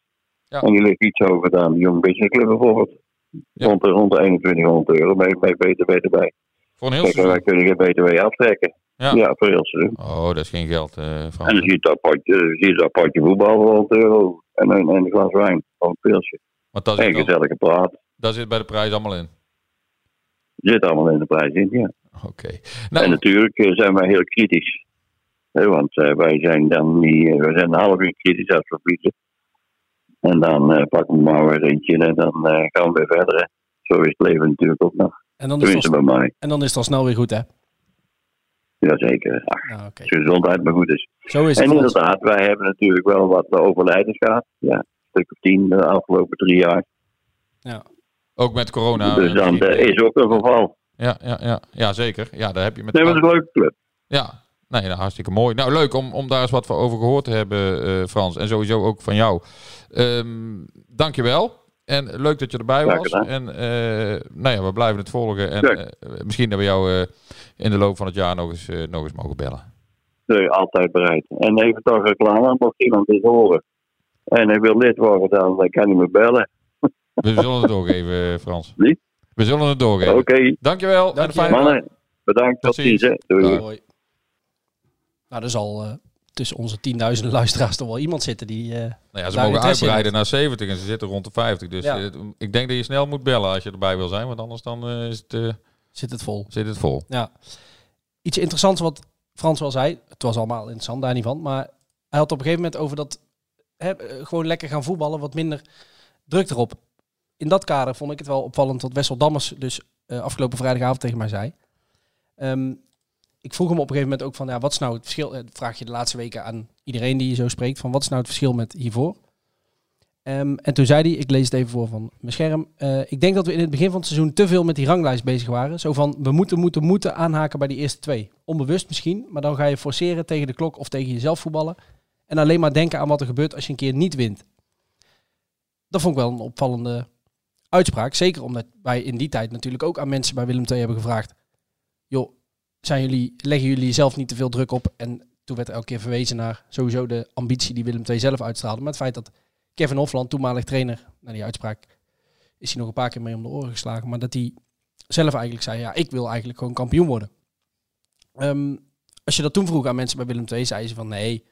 Ja. En die ligt iets over dan de Young Business Club bijvoorbeeld. Ja. Rond, de, rond de 2100 euro bij, bij BTW erbij. Voor een heel Kijk, wij kunnen geen BTW aftrekken. Ja. ja, voor heel seizoen. Oh, dat is geen geld, uh, Frans. En dan zie je dat potje, zie je dat potje voetbal voor 100 euro. En een, en een glas wijn, van een pilsje. Maar dat en gezellige praat. Daar zit bij de prijs allemaal in? Zit allemaal in de prijs in, ja. Oké. Okay. Nou, en natuurlijk uh, zijn wij heel kritisch. He, want uh, wij zijn dan niet, we zijn een half uur kritisch als we. En dan pakken we maar weer eentje en dan gaan we weer verder. Hè. Zo is het leven natuurlijk ook nog. En dan, is het al, bij mij. en dan is het al snel weer goed, hè? Jazeker. Ach, nou, okay. Als je gezondheid maar goed is. Zo is het. En inderdaad, wij hebben natuurlijk wel wat overlijdens gehad. Ja, een stuk of tien de afgelopen drie jaar. Ja. Ook met corona. Dus dan uh, is ook een geval. Ja, ja, ja. ja, zeker. Ja, daar heb je met. Nee, maar dat is een leuke club. Ja, nee, nou, hartstikke mooi. Nou, leuk om, om daar eens wat over gehoord te hebben, uh, Frans. En sowieso ook van jou. Um, dankjewel. En leuk dat je erbij was. En uh, nou ja, we blijven het volgen. En uh, misschien dat we jou uh, in de loop van het jaar nog eens, nog eens mogen bellen. Nee, altijd bereid. En even toch reclame, mocht iemand dit horen. En hij wil lid worden, dan kan hij me bellen. We zullen het doorgeven, Frans. Wie? We zullen het doorgeven. Oké. Okay. Dankjewel. Dank en fijn Mannen, bedankt. Tot ziens. Doei. Doei. Nou, dat is al tussen onze tienduizenden luisteraars toch wel iemand zitten die. Uh, nou ja, ze mogen uitbreiden naar 70 en ze zitten rond de 50. Dus ja. uh, ik denk dat je snel moet bellen als je erbij wil zijn, want anders dan is het, zit het vol. Zit het vol. Ja. Iets interessants wat Frans wel zei, het was allemaal interessant daar niet van, maar hij had op een gegeven moment over dat hè, gewoon lekker gaan voetballen, wat minder druk erop. In dat kader vond ik het wel opvallend wat Wessel Dammers dus afgelopen vrijdagavond tegen mij zei. Um, ik vroeg hem op een gegeven moment ook van, ja, wat is nou het verschil? Dat vraag je de laatste weken aan iedereen die je zo spreekt, van wat is nou het verschil met hiervoor? Um, en toen zei hij, ik lees het even voor van mijn scherm. Uh, ik denk dat we in het begin van het seizoen te veel met die ranglijst bezig waren. Zo van, we moeten, moeten, moeten aanhaken bij die eerste twee. Onbewust misschien, maar dan ga je forceren tegen de klok of tegen jezelf voetballen. En alleen maar denken aan wat er gebeurt als je een keer niet wint. Dat vond ik wel een opvallende uitspraak. Zeker omdat wij in die tijd natuurlijk ook aan mensen bij Willem II hebben gevraagd. Joh, zijn jullie, leggen jullie zelf niet te veel druk op. En toen werd er elke keer verwezen naar sowieso de ambitie die Willem II zelf uitstraalde. Maar het feit dat Kevin Hofland, toenmalig trainer, naar die uitspraak is hij nog een paar keer mee om de oren geslagen. Maar dat hij zelf eigenlijk zei, ja, ik wil eigenlijk gewoon kampioen worden. Um, als je dat toen vroeg aan mensen bij Willem II, zeiden ze van nee,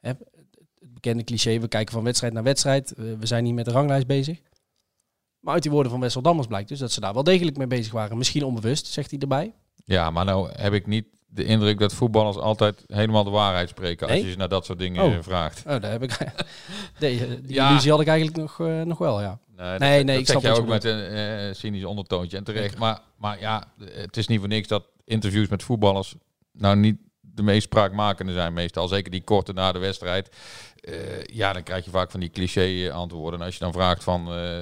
hè, het bekende cliché, we kijken van wedstrijd naar wedstrijd. We zijn niet met de ranglijst bezig. Maar uit die woorden van Wessel Dammers blijkt dus dat ze daar wel degelijk mee bezig waren. Misschien onbewust, zegt hij erbij. Ja, maar nou heb ik niet de indruk dat voetballers altijd helemaal de waarheid spreken als Nee? je ze naar dat soort dingen Oh. eh, vraagt. Oh, daar heb ik. Nee, die Ja. illusie had ik eigenlijk nog, eh, nog wel, ja. Nee, dat, Nee, dat ik snap jij wat ook met een eh, cynisch ondertoontje en terecht. Maar, maar ja, het is niet voor niks dat interviews met voetballers nou niet de meest spraakmakende zijn meestal. Zeker die korte na de wedstrijd. Eh, ja, dan krijg je vaak van die cliché antwoorden. En als je dan vraagt van... eh,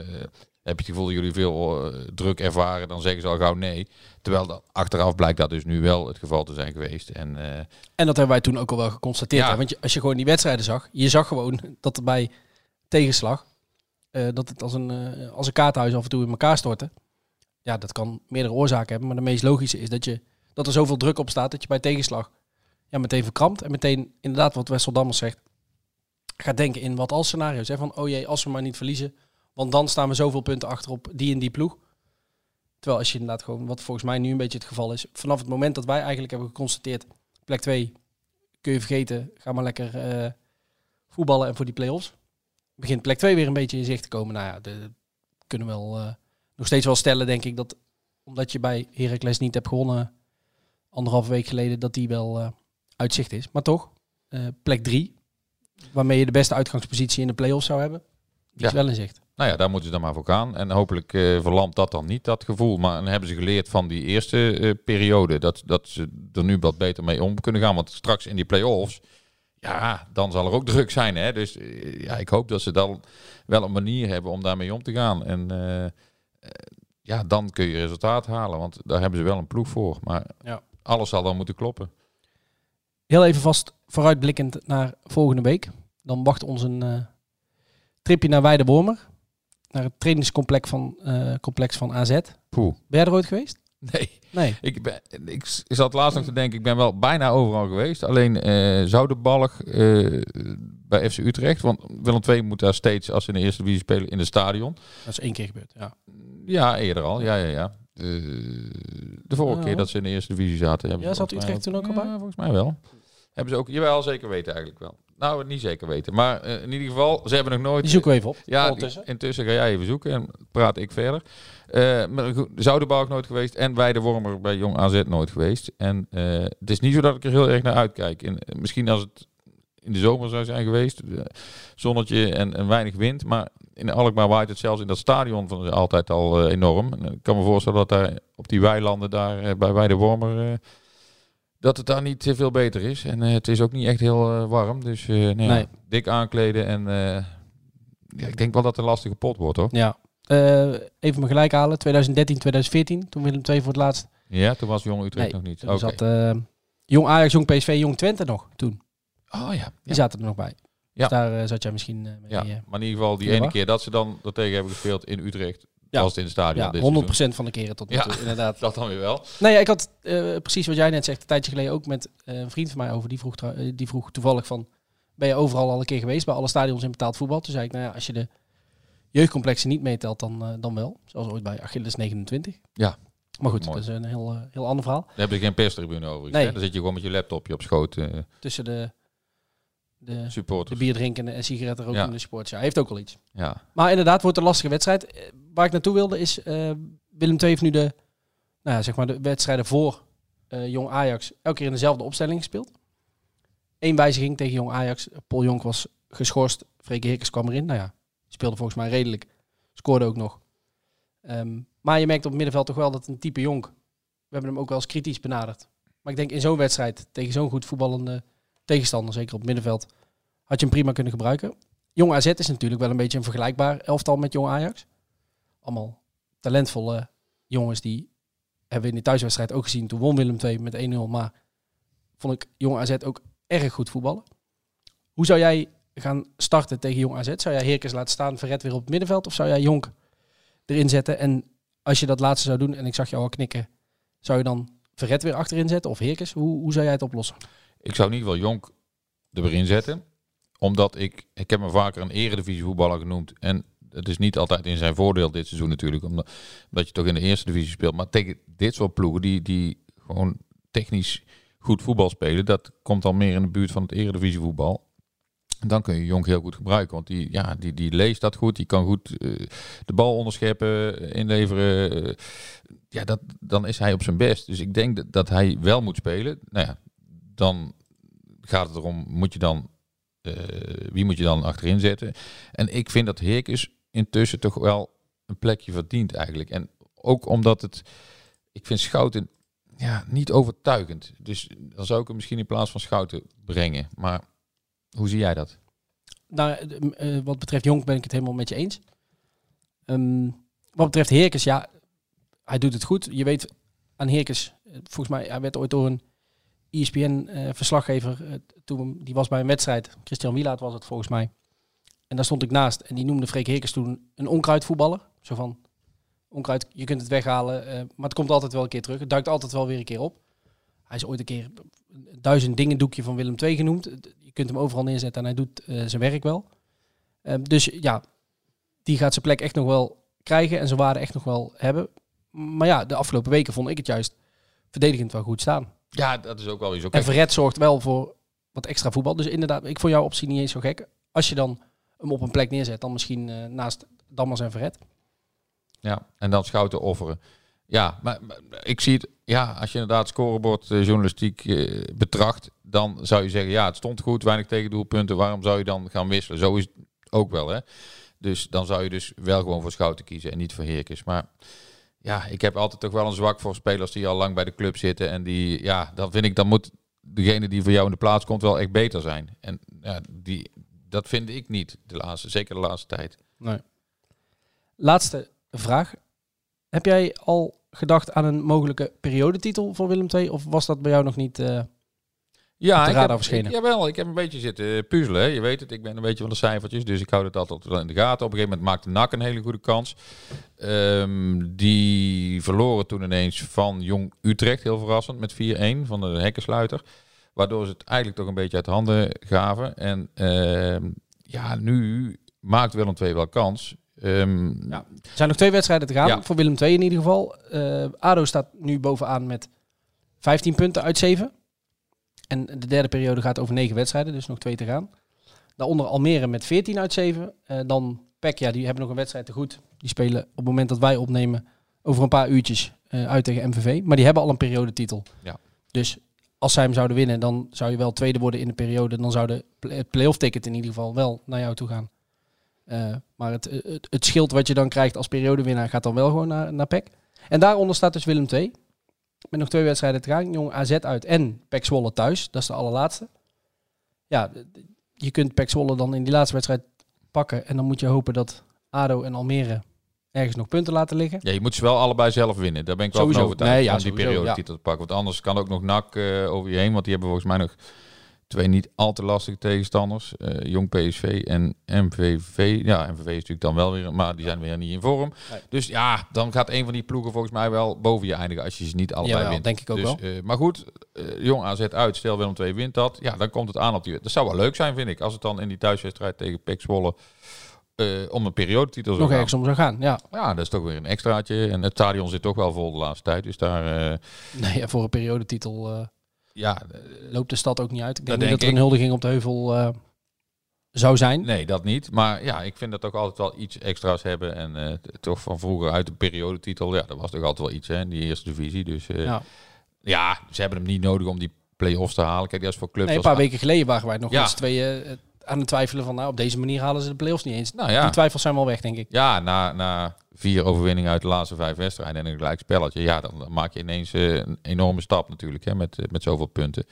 heb je het gevoel dat jullie veel eh, druk ervaren? Dan zeggen ze al gauw nee. Terwijl dat, achteraf blijkt dat dus nu wel het geval te zijn geweest. En eh, En dat hebben wij toen ook al wel geconstateerd. Ja. hè. Want je, als je gewoon die wedstrijden zag, je zag gewoon dat er bij tegenslag eh, dat het als een, als een kaarthuis af en toe in elkaar stortte. Ja, dat kan meerdere oorzaken hebben. Maar de meest logische is dat, je, dat er zoveel druk op staat dat je bij tegenslag ja, meteen verkrampt. En meteen, inderdaad, wat Wessel Dammers zegt, gaat denken in wat als scenario's. Hè? Van, oh jee, als we maar niet verliezen. Want dan staan we zoveel punten achter op die en die ploeg. Terwijl als je inderdaad gewoon, wat volgens mij nu een beetje het geval is, vanaf het moment dat wij eigenlijk hebben geconstateerd, plek 2 kun je vergeten, ga maar lekker eh, voetballen en voor die play-offs. Begint plek 2 weer een beetje in zicht te komen. Nou ja, de, kunnen we wel eh, nog steeds wel stellen, denk ik, dat omdat je bij Heracles niet hebt gewonnen anderhalve week geleden, dat die wel uh, uitzicht is. Maar toch, plek 3, waarmee je de beste uitgangspositie in de play-offs zou hebben, die ja. is wel in zicht. Nou ja, daar moeten ze dan maar voor gaan. En hopelijk uh, verlamt dat dan niet, dat gevoel. Maar dan hebben ze geleerd van die eerste uh, periode. Dat, dat ze er nu wat beter mee om kunnen gaan. Want straks in die play-offs, ja, dan zal er ook druk zijn. Hè? Dus uh, ja, ik hoop dat ze dan wel een manier hebben om daarmee om te gaan. En ja, dan kun je resultaat halen. Want daar hebben ze wel een ploeg voor. Maar ja. alles zal dan moeten kloppen. Heel even vast vooruitblikkend naar volgende week. Dan wacht ons een tripje naar Weidewormer naar het trainingscomplex van, uh, complex van AZ. Poeh. Ben jij er ooit geweest? Nee. nee. Ik, ben, ik zat laatst nog te denken, ik ben wel bijna overal geweest. Alleen uh, Zoudenbalg uh, bij FC Utrecht. Want Willem II moet daar steeds, als ze in de eerste divisie spelen, in het stadion. Dat is één keer gebeurd, ja. Ja, eerder al. Ja, ja, ja. De, de vorige keer dat ze in de eerste divisie zaten. Hebben ja, zat Utrecht toen ook al bij? volgens mij wel. Hebben ze ook, jawel, zeker weten eigenlijk wel. Nou, niet zeker weten. Maar uh, in ieder geval, ze hebben nog nooit... Die zoeken we even op. Ja, intussen. intussen ga jij even zoeken en praat ik verder. Uh, maar nooit geweest en Weidewormer bij Jong AZ nooit geweest. En uh, het is niet zo dat ik er heel erg naar uitkijk. En, misschien als het in de zomer zou zijn geweest, zonnetje en, en, weinig wind. Maar in Alkmaar waait het zelfs in dat stadion van altijd al enorm. En ik kan me voorstellen dat daar op die weilanden daar bij Weidewormer dat het daar niet te veel beter is. En uh, het is ook niet echt heel uh, warm. Dus uh, nee, nee. dik aankleden. En ja, ik denk wel dat het een lastige pot wordt hoor. Ja. even me gelijk halen. 2013, 2014. Toen Willem II voor het laatst. Ja, toen was Jong Utrecht nee, nog niet. Toen okay. zat Jong Ajax, Jong PSV, Jong Twente nog toen. Oh ja. Die zaten er nog bij. Ja. Dus daar zat jij misschien mee. Ja, maar in ieder geval die ene keer dat ze dan er tegen hebben gespeeld in Utrecht ja. was het in het stadion. Ja, 100% van de keren tot nu toe, inderdaad. dat dan weer wel. Nee, ik had uh, precies wat jij net zegt, een tijdje geleden ook met uh, een vriend van mij over. Die vroeg, uh, die vroeg toevallig van, ben je overal al een keer geweest bij alle stadions in betaald voetbal? Toen zei ik, nou ja, als je de jeugdcomplexen niet meetelt, dan, dan wel. Zoals ooit bij Achilles 29. Ja. Maar goed, Mooi. dat is een heel, heel ander verhaal. Daar heb je geen perstribune over. Nee. Hè? Dan zit je gewoon met je laptopje op schoot. Tussen de de, Supporters. de bier drinken en sigaretten roken ja. in de. Ja, heeft ook wel iets. Ja. Maar inderdaad, wordt een lastige wedstrijd. Eh, waar ik naartoe wilde is, uh, Willem II heeft nu de, nou zeg maar de wedstrijden voor uh, Jong Ajax elke keer in dezelfde opstelling gespeeld. Eén wijziging tegen Jong Ajax. Paul Jonk was geschorst. Freke Hikkers kwam erin. Nou ja, speelde volgens mij redelijk. Scoorde ook nog. Um, maar je merkt op het middenveld toch wel dat een type Jonk... We hebben hem ook wel eens kritisch benaderd. Maar ik denk in zo'n wedstrijd tegen zo'n goed voetballende tegenstander, zeker op het middenveld, had je hem prima kunnen gebruiken. Jong AZ is natuurlijk wel een beetje een vergelijkbaar elftal met Jong Ajax. Allemaal talentvolle jongens die hebben we in de thuiswedstrijd ook gezien. Toen won Willem II met 1-0, maar vond ik Jong AZ ook erg goed voetballen. Hoe zou jij gaan starten tegen Jong AZ? Zou jij Heerkens laten staan, Verret weer op het middenveld? Of zou jij Jonk erin zetten? En als je dat laatste zou doen, en ik zag jou al knikken, zou je dan Verret weer achterin zetten of Heerkens? Hoe, hoe zou jij het oplossen? Ik zou in ieder geval Jonk erin zetten. Omdat ik, ik heb me vaker een eredivisie voetballer genoemd. En het is niet altijd in zijn voordeel dit seizoen natuurlijk. Omdat, je toch in de eerste divisie speelt. Maar tegen dit soort ploegen die, die gewoon technisch goed voetbal spelen. Dat komt al meer in de buurt van het eredivisie voetbal. Dan kun je Jonk heel goed gebruiken. Want die, ja, die, die leest dat goed. Die kan goed uh, de bal onderscheppen, inleveren. Uh, ja, dat, dan is hij op zijn best. Dus ik denk dat, dat hij wel moet spelen. Nou ja, dan gaat het erom, moet je dan, uh, wie moet je dan achterin zetten? En ik vind dat Heerkens intussen toch wel een plekje verdient eigenlijk. En ook omdat het, ik vind Schouten ja, niet overtuigend. Dus dan zou ik hem misschien in plaats van Schouten brengen. Maar hoe zie jij dat? Nou, uh, wat betreft Jong ben ik het helemaal met je eens. Um, wat betreft Heerkens, ja, hij doet het goed. Je weet aan Heerkens, volgens mij, hij werd ooit door een ESPN-verslaggever, toen die was bij een wedstrijd, Christian Wielaert was het volgens mij. En daar stond ik naast. En die noemde Freek Heerkens toen een onkruidvoetballer. Zo van, onkruid, je kunt het weghalen, eh, maar het komt altijd wel een keer terug. Het duikt altijd wel weer een keer op. Hij is ooit een keer duizend dingen doekje van Willem II genoemd. Je kunt hem overal neerzetten en hij doet eh, zijn werk wel. Ehm, dus ja, die gaat zijn plek echt nog wel krijgen en zijn waarde echt nog wel hebben. Maar ja, de afgelopen weken vond ik het juist verdedigend wel goed staan. Ja, dat is ook wel iets. Ook En Verret zorgt wel voor wat extra voetbal. Dus inderdaad, ik vond jouw optie niet eens zo gek. Als je dan hem op een plek neerzet, dan misschien eh, naast Dammers en Verret. Ja, en dan Schouten offeren. Ja, maar, ik zie het, ja, als je inderdaad scorebord eh, journalistiek eh, betracht, dan zou je zeggen, ja, het stond goed, weinig tegendoelpunten, waarom zou je dan gaan wisselen? Zo is het ook wel, hè. Dus dan zou je dus wel gewoon voor Schouten kiezen en niet voor Heerkens. Maar ja, ik heb altijd toch wel een zwak voor spelers die al lang bij de club zitten en die, ja, dan vind ik, dan moet degene die voor jou in de plaats komt wel echt beter zijn. En ja, die, dat vind ik niet, de laatste, zeker de laatste tijd. Nee. Laatste vraag. Heb jij al gedacht aan een mogelijke periodetitel voor Willem II? Of was dat bij jou nog niet... eh, Ja, ik heb, verschenen. ik, jawel, ik heb een beetje zitten puzzelen. Je weet het, ik ben een beetje van de cijfertjes, dus ik hou het altijd wel in de gaten. Op een gegeven moment maakte NAC een hele goede kans. Ehm, die verloren toen ineens van Jong Utrecht, heel verrassend, met 4-1 van de hekkensluiter. Waardoor ze het eigenlijk toch een beetje uit handen gaven. En ehm, ja, nu maakt Willem II wel kans. Ehm, Er zijn nog twee wedstrijden te gaan, Ja. voor Willem II in ieder geval. Eh, ADO staat nu bovenaan met 15 punten uit 7. En de derde periode gaat over 9 wedstrijden, dus nog twee te gaan. Daaronder Almere met 14 uit 7. Eh, dan PEC, ja, die hebben nog een wedstrijd te goed. Die spelen op het moment dat wij opnemen over een paar uurtjes eh, uit tegen MVV. Maar die hebben al een periodetitel. Ja. Dus als zij hem zouden winnen, dan zou je wel tweede worden in de periode. Dan zou de playoff ticket in ieder geval wel naar jou toe gaan. Eh, maar het, het, het schild wat je dan krijgt als periodewinnaar gaat dan wel gewoon naar, naar PEC. En daaronder staat dus Willem II. Met nog twee wedstrijden te gaan. Jong AZ uit en PEC Zwolle thuis. Dat is de allerlaatste. Ja, je kunt PEC Zwolle dan in die laatste wedstrijd pakken. En dan moet je hopen dat ADO en Almere ergens nog punten laten liggen. Ja, je moet ze wel allebei zelf winnen. Daar ben ik wel Sowieso. van overtuigd. Nee, ja, om die sowieso, periodetitel te pakken. Want anders kan ook nog NAC eh, over je heen. Want die hebben volgens mij nog twee niet al te lastige tegenstanders. Eh, Jong PSV en MVV. Ja, MVV is natuurlijk dan wel weer, maar die zijn weer niet in vorm. Nee. Dus ja, dan gaat een van die ploegen volgens mij wel boven je eindigen als je ze niet allebei Jawel, wint. denk ik ook dus, wel. eh, maar goed, Jong AZ uit, stel Willem II wint dat. Ja, dan komt het aan op die... Dat zou wel leuk zijn, vind ik. Als het dan in die thuiswedstrijd tegen PEC Zwolle eh, om een periodetitel Nog gaan. ergens om zou gaan. Ja, Ja, dat is toch weer een extraatje. En het stadion zit toch wel vol de laatste tijd. Dus daar, eh, nee, ja, voor een periodetitel eh, ja, loopt de stad ook niet uit. Ik denk Dat niet denk dat er een huldiging op de heuvel zou zijn. nee, dat niet. Maar ja, ik vind dat toch altijd wel iets extra's hebben. En toch van vroeger uit de periodetitel, ja, dat was toch altijd wel iets, hè, in die eerste divisie. Dus ja. Ja. ze hebben hem niet nodig om die play-offs te halen. Kijk, dat is voor clubs Nee, een als- paar weken geleden waren wij nog Ja. z'n tweeën aan het twijfelen van... nou, op deze manier halen ze de play-offs niet eens. Nou ja. Die twijfels zijn wel weg, denk ik. Ja, na, na vier overwinningen uit de laatste vijf wedstrijden en een gelijk spelletje. Ja, dan, dan maak je ineens eh, een enorme stap natuurlijk, hè, met, eh, met zoveel punten.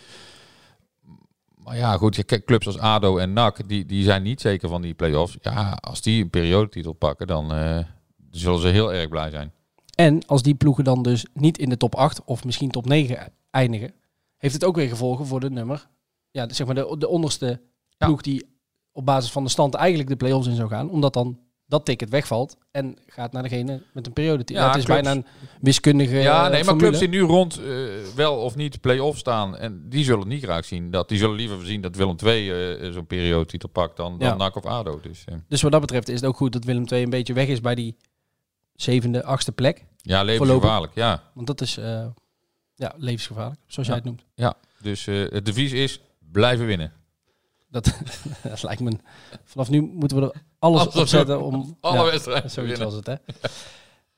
Maar ja, goed, clubs als ADO en NAC, die, die zijn niet zeker van die play-offs. Ja, als die een periodetitel pakken, dan eh, zullen ze heel erg blij zijn. En als die ploegen dan dus niet in de top 8 of misschien top 9 eindigen... heeft het ook weer gevolgen voor de nummer... ja, zeg maar de, de onderste. Ploeg die op basis van de stand eigenlijk de play-offs in zou gaan. Omdat dan dat ticket wegvalt en gaat naar degene met een periode. Ja, het is clubs- bijna een wiskundige Ja, eh, nee, maar formule. clubs die nu rond eh, wel of niet play-off staan, en die zullen niet graag zien. Dat, die zullen liever zien dat Willem II eh, zo'n periodetitel pakt dan, dan Ja. NAC of ADO. Dus eh, Dus wat dat betreft is het ook goed dat Willem II een beetje weg is bij die zevende, achtste plek. ja, levensgevaarlijk, ja. Want dat is eh, ja, levensgevaarlijk, zoals Ja. jij het noemt. ja. Dus eh, het devies is blijven winnen. Dat, dat lijkt me... Vanaf nu moeten we er alles op zetten om... Alle ja, wedstrijden Zoiets was het, hè.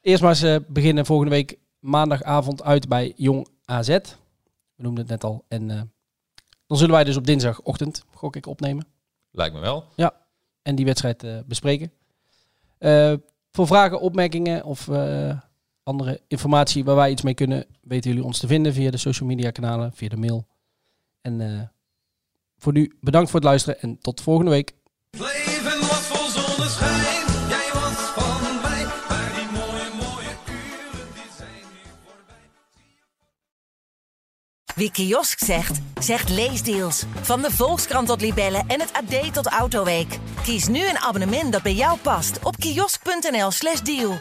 Eerst maar eens eh, beginnen volgende week maandagavond uit bij Jong AZ. We noemden het net al. En eh, dan zullen wij dus op dinsdagochtend, gok ik, opnemen. Lijkt me wel. En die wedstrijd eh, bespreken. Voor vragen, opmerkingen of andere informatie waar wij iets mee kunnen, weten jullie ons te vinden via de social media kanalen, via de mail. En voor nu bedankt voor het luisteren en tot volgende week. Leven was vol zonneschijn, jij was van mij, maar die mooie, mooie uren die zijn nu voorbij. Wie kiosk zegt, zegt leesdeals. Van de Volkskrant tot Libellen en het AD tot Autoweek. Kies nu een abonnement dat bij jou past op kiosk.nl/slash deal.